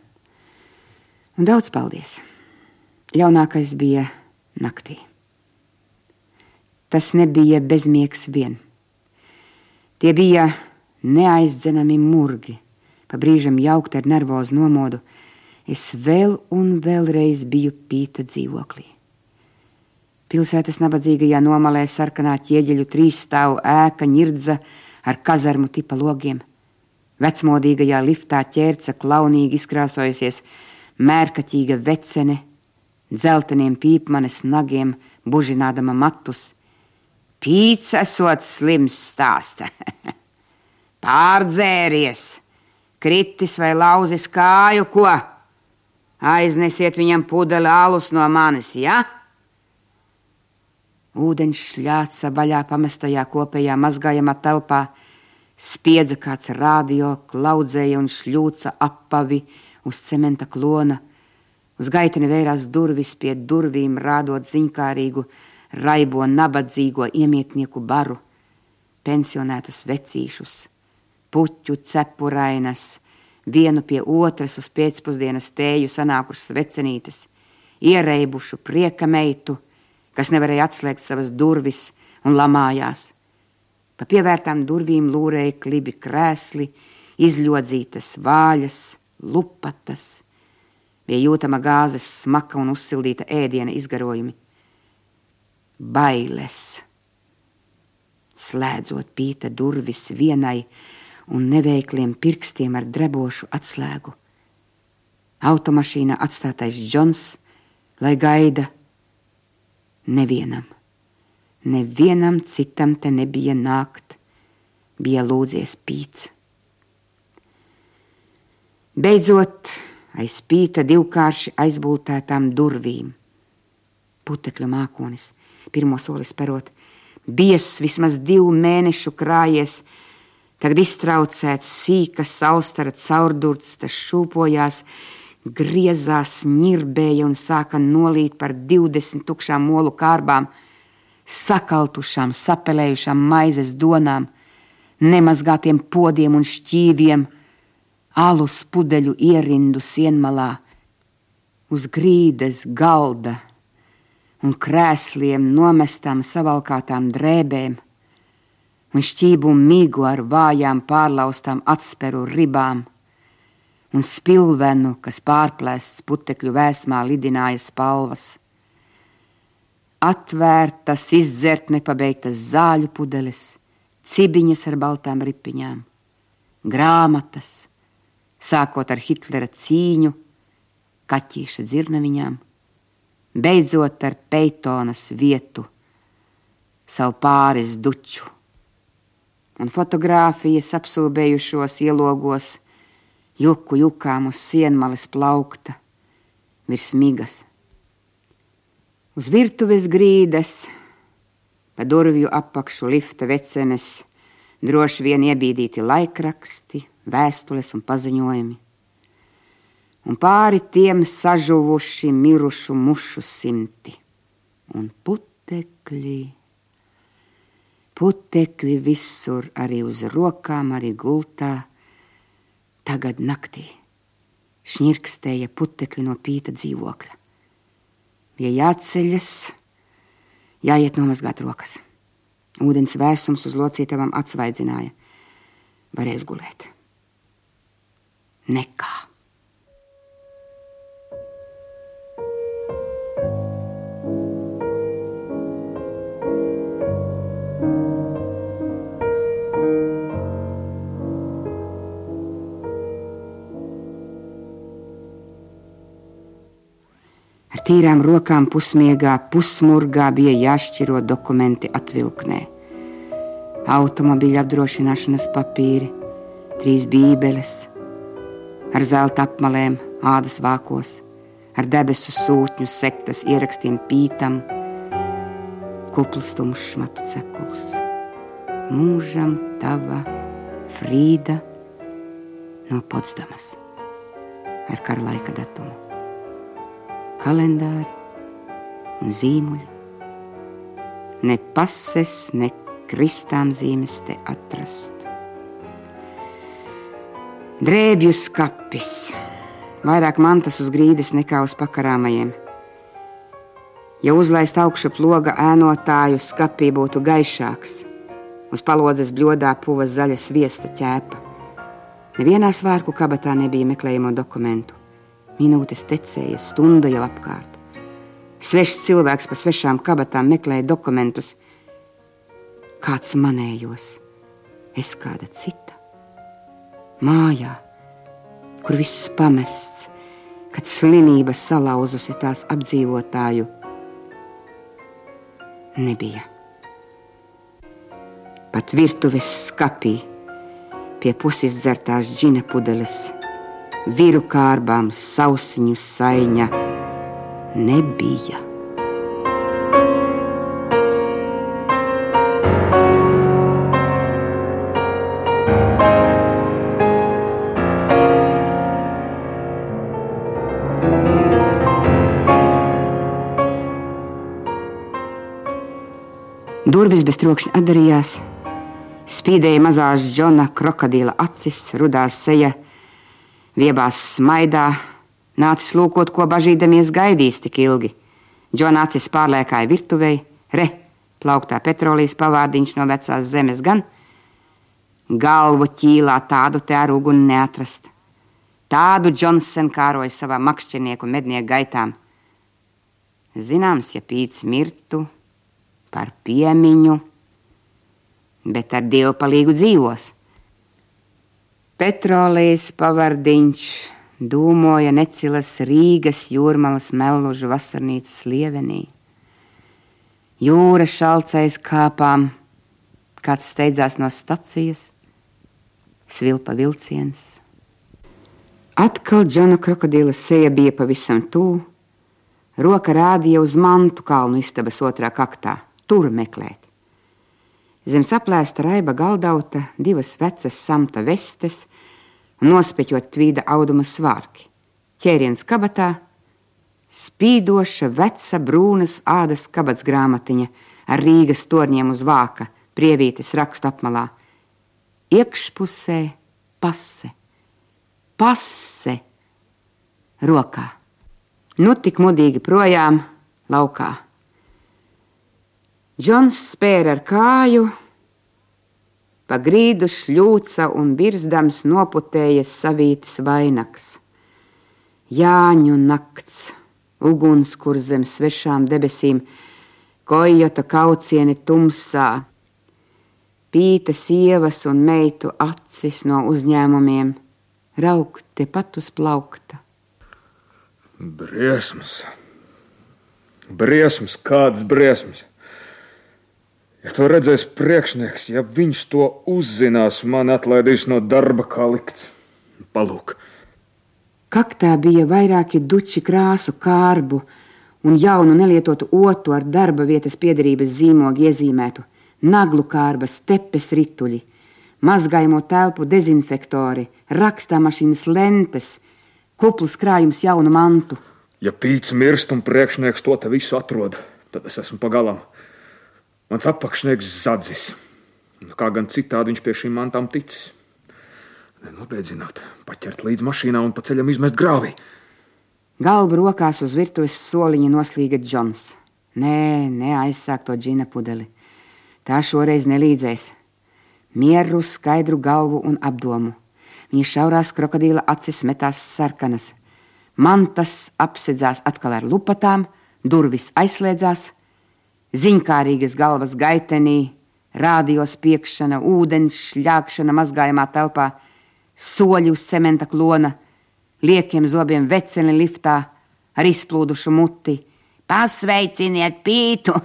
Un daudz paldies! Ļaunākais bija naktī. Tas nebija bezmiegs vien. Tie bija neaizdzenami murgi, pa brīžam jaukti ar nervozu nomodu. Es vēl un vēlreiz biju pīta dzīvoklī. Pilsētas nabadzīgajā nomalē sarkanā ķieģeļu trīs stāvu ēka ņirdza ar kazarmu tipa logiem. Vecmodīgajā liftā ķērca klaunīgi izkrāsojusies mērkaķīga vecene dzelteniem pīpmanes nagiem, bužinādama matus. Pīts esot slims stāsta. Pārdzēries, kritis vai lauzis kāju, ko? Aiznesiet viņam pudeli alus no manis, ja? Ūdeņš šļāca baļā pamestajā kopējā mazgājamā telpā, spiedza kāds radio, klaudzēja un šļūca apavi uz cementa klona Uz gaiteni vērās durvis pie durvīm, rādot ziņkārīgu, raibo nabadzīgo iemietnieku baru, pensionētus vecīšus, puķu cepurainas, vienu pie otras uz pēcpusdienas tēju sanākušas vecenītes, iereibušu prieka meitu, kas nevarēja atslēgt savas durvis un lamājās. Pa pievērtām durvīm lūrēja klibi krēsli, izļodzītas vāļas, lupatas bija jūtama gāzes smaka un uzsildīta ēdiena izgarojumi. Bailes, slēdzot pīta durvis vienai un neveikliem pirkstiem ar drebošu atslēgu. Automašīnā atstātais Džons, lai gaida nevienam, nevienam citam te nebija nākt, bija lūdzies pīts. Beidzot, aiz spīta divkārši aizbūtētām durvīm. Putekļu mākonis, pirmo soli sperot, bies vismaz divu mēnešu krājies, tagad iztraucēts sīkas saustara caurdurts, tas šūpojās, griezās, ņirbēja un sāka nolīt par divdesmit tukšām molu kārbām, sakaltušām, sapelējušām maizes donām, nemazgātiem podiem un šķīviem – alus pudeļu ierindu sienmalā, uz grīdas galda un krēsliem nomestām savalkātām drēbēm un šķību migu ar vājām pārlaustām atsperu ribām un spilvenu, kas pārplēsts putekļu vēsmā lidināja spalvas. Atvērtas, izdzert nepabeigtas zāļu pudeles, cibiņas ar baltām ripiņām, grāmatas, sākot ar Hitlera cīņu, kaķīša dzirnaviņām, beidzot ar Peitonas vietu, savu pāris duču, un fotografijas apsūbējušos ielogos, juku jukām uz sienmales plaukta, virs migas. Uz virtuves grīdas, pa durvju apakšu lifta vecenes, droši vien iebīdīti laikraksti, vēstules un paziņojumi. Un pāri tiem sažuvuši mirušu mušu simti un putekļi. Putekļi visur, arī uz rokām, arī gultā. Tagad naktī šņirkstēja putekļi no pīta dzīvokļa. Bija jāceļas, jāiet nomazgāt rokas. Ūdens vēsums uz locītavām atsvaidzināja. Varēs gulēt. Nekā. Tīrām rokām pusmiegā, pusmurgā bija jāšķiro dokumenti atvilknē. Automobīļa apdrošināšanas papīri, trīs bībeles, ar zelta apmalēm, ādas vākos, ar debesu sūtņu sektas ierakstiem pītam, kupls tumšs matu cekuls. Mūžam tava Frīda no Potsdamas ar kara laika datumu kalendāri un zīmuļi. Ne pases, ne kristām zīmes te atrast. Drēbju skapis, vairāk mantas uz grīdas nekā uz pakarāmajiem. Ja uzlaist augšu loga ēnotāju skapī būtu gaišāks, uz palodzes bļodā puva zaļa sviesta ķēpa. Nevienā svārku kabatā nebija meklējamo dokumentu. Minūtes tecēja, stunda jau apkārt. Svešs cilvēks pa svešām kabatām meklēja dokumentus. Kāds manējos, es kāda cita. Mājā, kur viss pamests, kad slimība salauzusi tās apdzīvotāju, nebija. Pat virtuves skapī pie puses dzertās džina pudeles viru kārbām sausiņu saiņa nebija. Durvis bez trokšņa atdarījās, spīdēja mazās Džona krokodila acis, rudās seja Viebās smaidā, nācis lūkot, ko bažīdamies gaidīs tik ilgi. Džona acis pārliekāja virtuvei, re, plauktā petrolijas pavārdiņš no vecās zemes gan. Galvu ķīlā tādu te ar uguni neatrast. Tādu Džonsen kāroja savā makšķernieku mednieku gaitām. Zināms, ja pīts mirtu par piemiņu, bet ar dievu palīgu dzīvos. Petrolijas pavardiņš dūmoja necilas Rīgas jūrmalas melužu vasarnīcas lievenī. Jūra šalcais kāpām, kāds steidzās no stacijas, svilpa vilciens. Atkal Džona krokodila seja bija pavisam tuvu, roka rādīja uz mantu kalnu istabas otrā kaktā, tur meklēt. Zem saplēsta raiba galdauta divas vecas samta vestes, nospeķot tvīda auduma svārki. Ķēriens kabatā, spīdoša veca brūnas ādas kabats grāmatiņa ar Rīgas torņiem uz vāka, prievītes rakstu apmalā. Iekšpusē pase, pase rokā. Nu tik mudīgi projām laukā. Džons spēra ar kāju, Pa grīdu šļūca un birzdams noputējies savītas vainags. Jāņu nakts, uguns, kur zem svešām debesīm, kojota kaucieni tumsā, pīta sievas un meitu acis no uzņēmumiem, raukt tepat uz plaukta. Briesmas, briesmas, kādas briesmas! Ja to redzēs priekšnieks, ja viņš to uzzinās, man atlaidīs no darba kā likts. Palūk! Kaktā bija vairāki duči krāsu kārbu un jaunu nelietotu otu ar darba vietas piedarības zīmogu iezīmētu, naglu kārbas, tepes rituļi, mazgājamo telpu dezinfektori, rakstāmašīnas lentes, kuplus krājums jaunu mantu. Ja pīts mirst un priekšnieks to te visu atrod, tad es esmu pagalam. Mans apakšnieks zadzis. Nu, kā gan citādi viņš pie šīm mantām ticis. Nobēdzināt, paķert līdz mašīnā un pa ceļam izmest grāvī. Galvu rokās uz virtuves soliņa noslīga Džons. Nē, neaizsāk to džina pudeli. Tā šoreiz nelīdzēs. Mieru, skaidru galvu un apdomu. Viņa šaurās krokodīla acis metās sarkanas. Mantas apsedzās atkal ar lupatām, durvis aizslēdzās, ziņkārīgas galvas gaitenī, rādio spiekšana, ūdens šļākšana mazgājumā telpā, soļi uz cementa klona, liekiem zobiem veceni liftā, ar izplūdušu muti. Pasveiciniet pītu!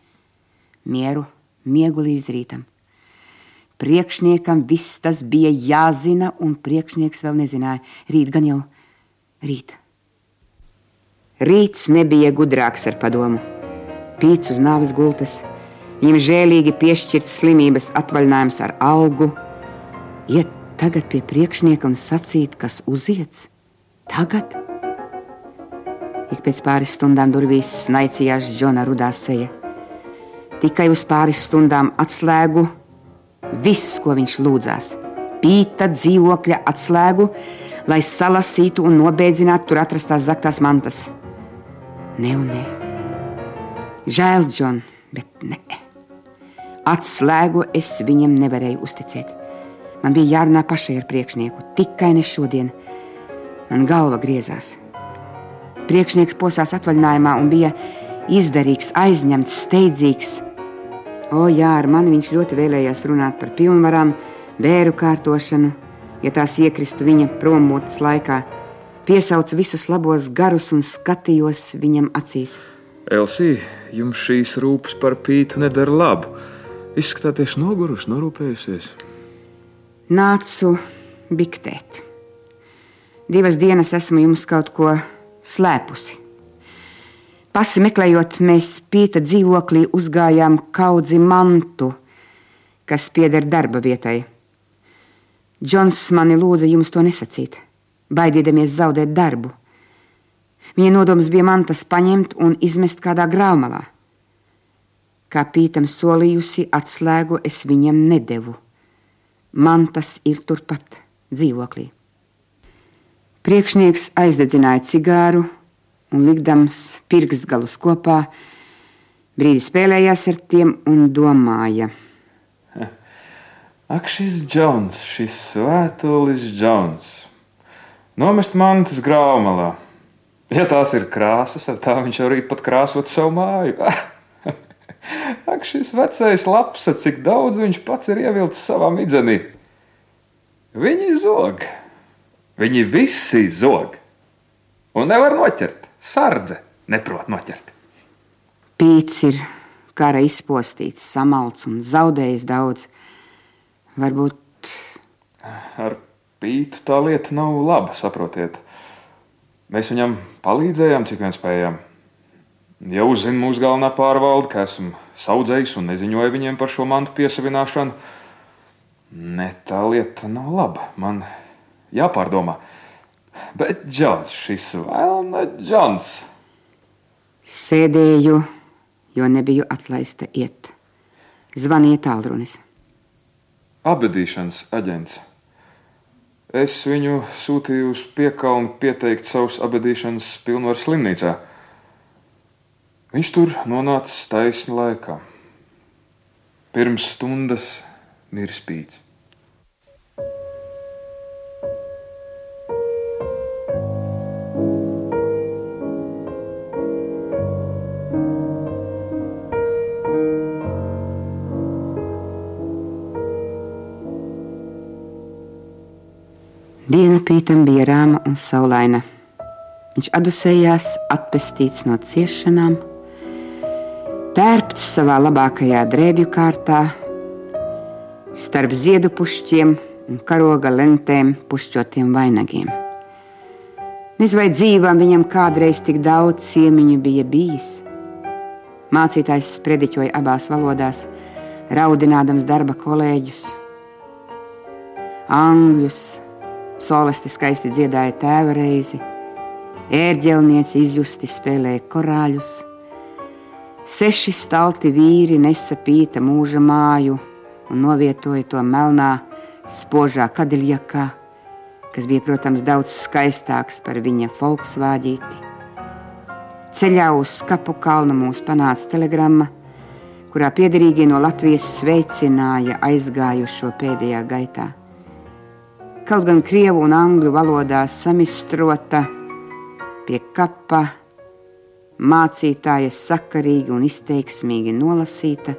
Mieru, miegu līdz rītam. Priekšniekam viss tas bija jāzina, un priekšnieks vēl nezināja. Rīt gan jau rīt. Rīts nebija gudrāks ar padomu. Pīts uz nāves gultas, viņam žēlīgi piešķirts slimības atvaļinājums ar algu. Iet tagad pie priekšnieka un sacīt, kas uziets. Tagad? Ik pēc pāris stundām durvīs snaicījās Džona rudā seja. Tikai uz pāris stundām atslēgu viss, ko viņš lūdzās. Pīta dzīvokļa atslēgu, lai salasītu un nobeidzinātu tur atrastās zaktās mantas. Ne un ne. Žēl, Džon, bet ne. Atslēgu es viņam nevarēju uzticēt. Man bija jārunā pašai ar priekšnieku, tikai ne šodien. Man galva griezās. Priekšnieks posās atvaļinājumā un bija izdarīgs, aizņemts, steidzīgs O, jā, ar mani viņš ļoti vēlējās runāt par pilnvarām, bēru kārtošanu, ja tās iekristu viņa promotas laikā. Piesaucu visus labos garus un skatījos viņam acīs. Elsija, jums šīs rūpes par pītu nedara labu. Izskatāties nogurusi, norūpējusies. Nācu biktēt. Divas dienas esmu jums kaut ko slēpusi. Pasi meklējot, mēs pīta dzīvoklī uzgājām kaudzi mantu, kas pieder darba vietai. Džons mani lūdza jums to nesacīt, baidīdamies zaudēt darbu. Viņa nodoms bija mantas paņemt un izmest kādā grāmatā. Kā pītam solījusi, atslēgu es viņam nedevu. Mantas ir turpat dzīvoklī. Priekšnieks aizdedzināja cigāru un likdams pirkstgalus kopā, brīdi spēlējās ar tiem un domāja. Ak, šis Džons, šis svētulis Džons. Nomest mantas grāmatā. Ja tās ir krāsas, tad tā viņš arī pat krāsot savu māju. Ak, šis vecais laps, cik daudz viņš pats ir ievilcis savā midzenī. Viņi zog, viņi visi zog, un nevar noķert. Sardze neprot noķert. Pīts ir kara izpostīts, samalts un zaudējis daudz. Varbūt ar pītu tā lieta nav laba, saprotiet. Mēs viņam palīdzējām, cik vien spējām. Ja uzzina mūsu galvenā pārvalde, ka esmu saudzējis un neziņoju viņiem par šo mantu piesavināšanu, ne tā lieta nav laba. Man jāpārdomā. Bet Džons, šis vēlna Džons. Sēdēju, jo nebiju atlaista iet. Zvanīja tālrunis. Abadīšanas aģents. Es viņu sūtīju uz piekalnu pieteikt savus abadīšanas pilnvaru slimnīcā. Viņš tur nonāca taisni laikā. Pirms stundas miris pīts. Pītam bija rāma un saulaina. Viņš adusējās, atpestīts no ciešanām, tērpts savā labākajā drēbju kārtā, starp ziedu pušķiem un karoga lentēm pušķotiem vainagiem. Nezinu, vai dzīvām viņam kādreiz tik daudz ciemiņu bija bijis. Mācītājs sprediķoja abās valodās, raudinādams darba kolēģus. Angļus, solisti skaisti dziedāja tēva reizi, ērģelnieci izjusti spēlēja korāļus. Seši stalti vīri nesa pīta mūža māju un novietoja to melnā, spožā kadiļakā, kas bija, protams, daudz skaistāks par viņa folksvāģīti. Ceļā uz skapu kalnu mūs panāca telegramma, kurā piederīgie no Latvijas sveicināja aizgājušo pēdējā gaitā. Kaut gan krievu un angļu valodā samistrota pie kapa mācītāja sakarīgi un izteiksmīgi nolasīta,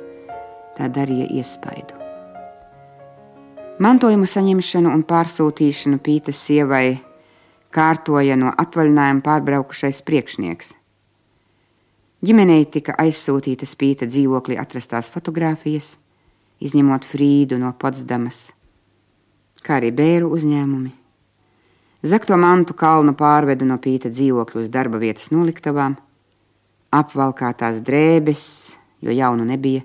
tā darīja iespaidu. Mantojuma saņemšanu un pārsūtīšanu Pītas sievai kārtoja no atvaļinājuma pārbraukušais priekšnieks. Ģimenei tika aizsūtītas Pīta dzīvoklī atrastās fotogrāfijas, izņemot Frīdu no Potsdamas, kā arī bēru uzņēmumi. Zakto mantu kalnu pārvedu no Pīta dzīvokļa uz darba vietas noliktavām, apvalkātās drēbes, jo jaunu nebija,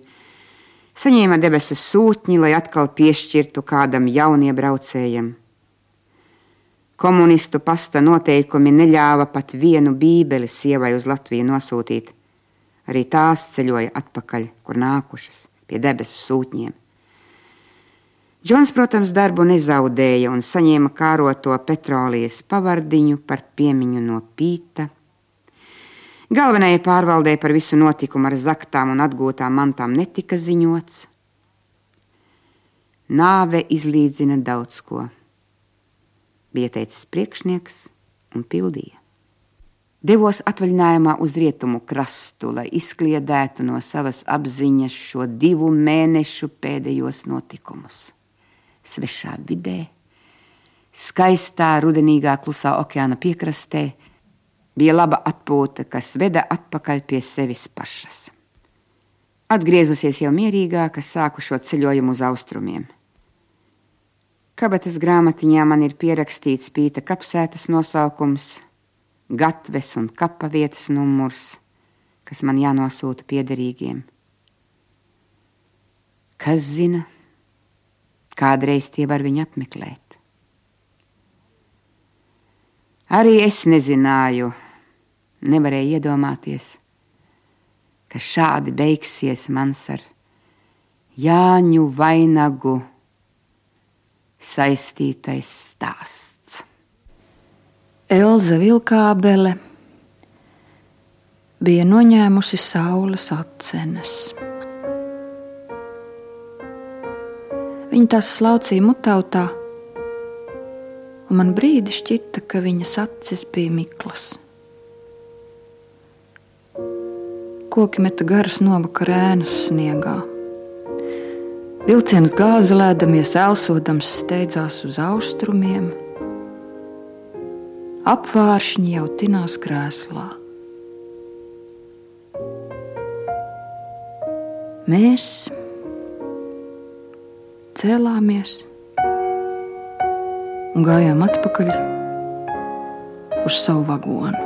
saņēma debesu sūtņi, lai atkal piešķirtu kādam jauniebraucējam. Komunistu pasta noteikumi neļāva pat vienu bībeli sievai uz Latviju nosūtīt. Arī tās ceļoja atpakaļ, kur nākušas, pie debesu sūtņiem. Džons, protams, darbu nezaudēja un saņēma kāroto petrolijas pavardiņu par piemiņu no pīta. Galvenajai pārvaldē par visu notikumu ar zaktām un atgūtām mantām netika ziņots. Nāve izlīdzina daudz ko, bija teicis priekšnieks un pildīja. Devos atvaļinājumā uz rietumu krastu, lai izkliedētu no savas apziņas šo divu mēnešu pēdējos notikumus. Svešā vidē, skaistā rudenīgā klusā okeāna piekrastē, bija laba atpūta, kas veda atpakaļ pie sevis pašas. Atgriezusies jau mierīgāka, sāku šo ceļojumu uz austrumiem. Kabatas grāmatiņā man ir pierakstīts pīta kapsētas nosaukums, gatves un kapa vietas numurs, kas man jānosūta piederīgiem. Kas zina, kādreiz tie var viņu apmeklēt. Arī es nezināju, nevarēja iedomāties, ka šādi beigsies mans ar Jāņu vainagu saistītais stāsts. Elza Vilkābele bija noņēmusi saules atcenes. Viņa tās slaucīja mutautā, un man brīdi šķita, ka viņas acis bija miklas. koki meta garas novakara ēnas sniegā. Vilciens gāzelēdamies, elsodams, steidzās uz austrumiem. Apvāršņi jau tinās krēslā. Mēs cēlāmies un gājām atpakaļ uz savu vagonu.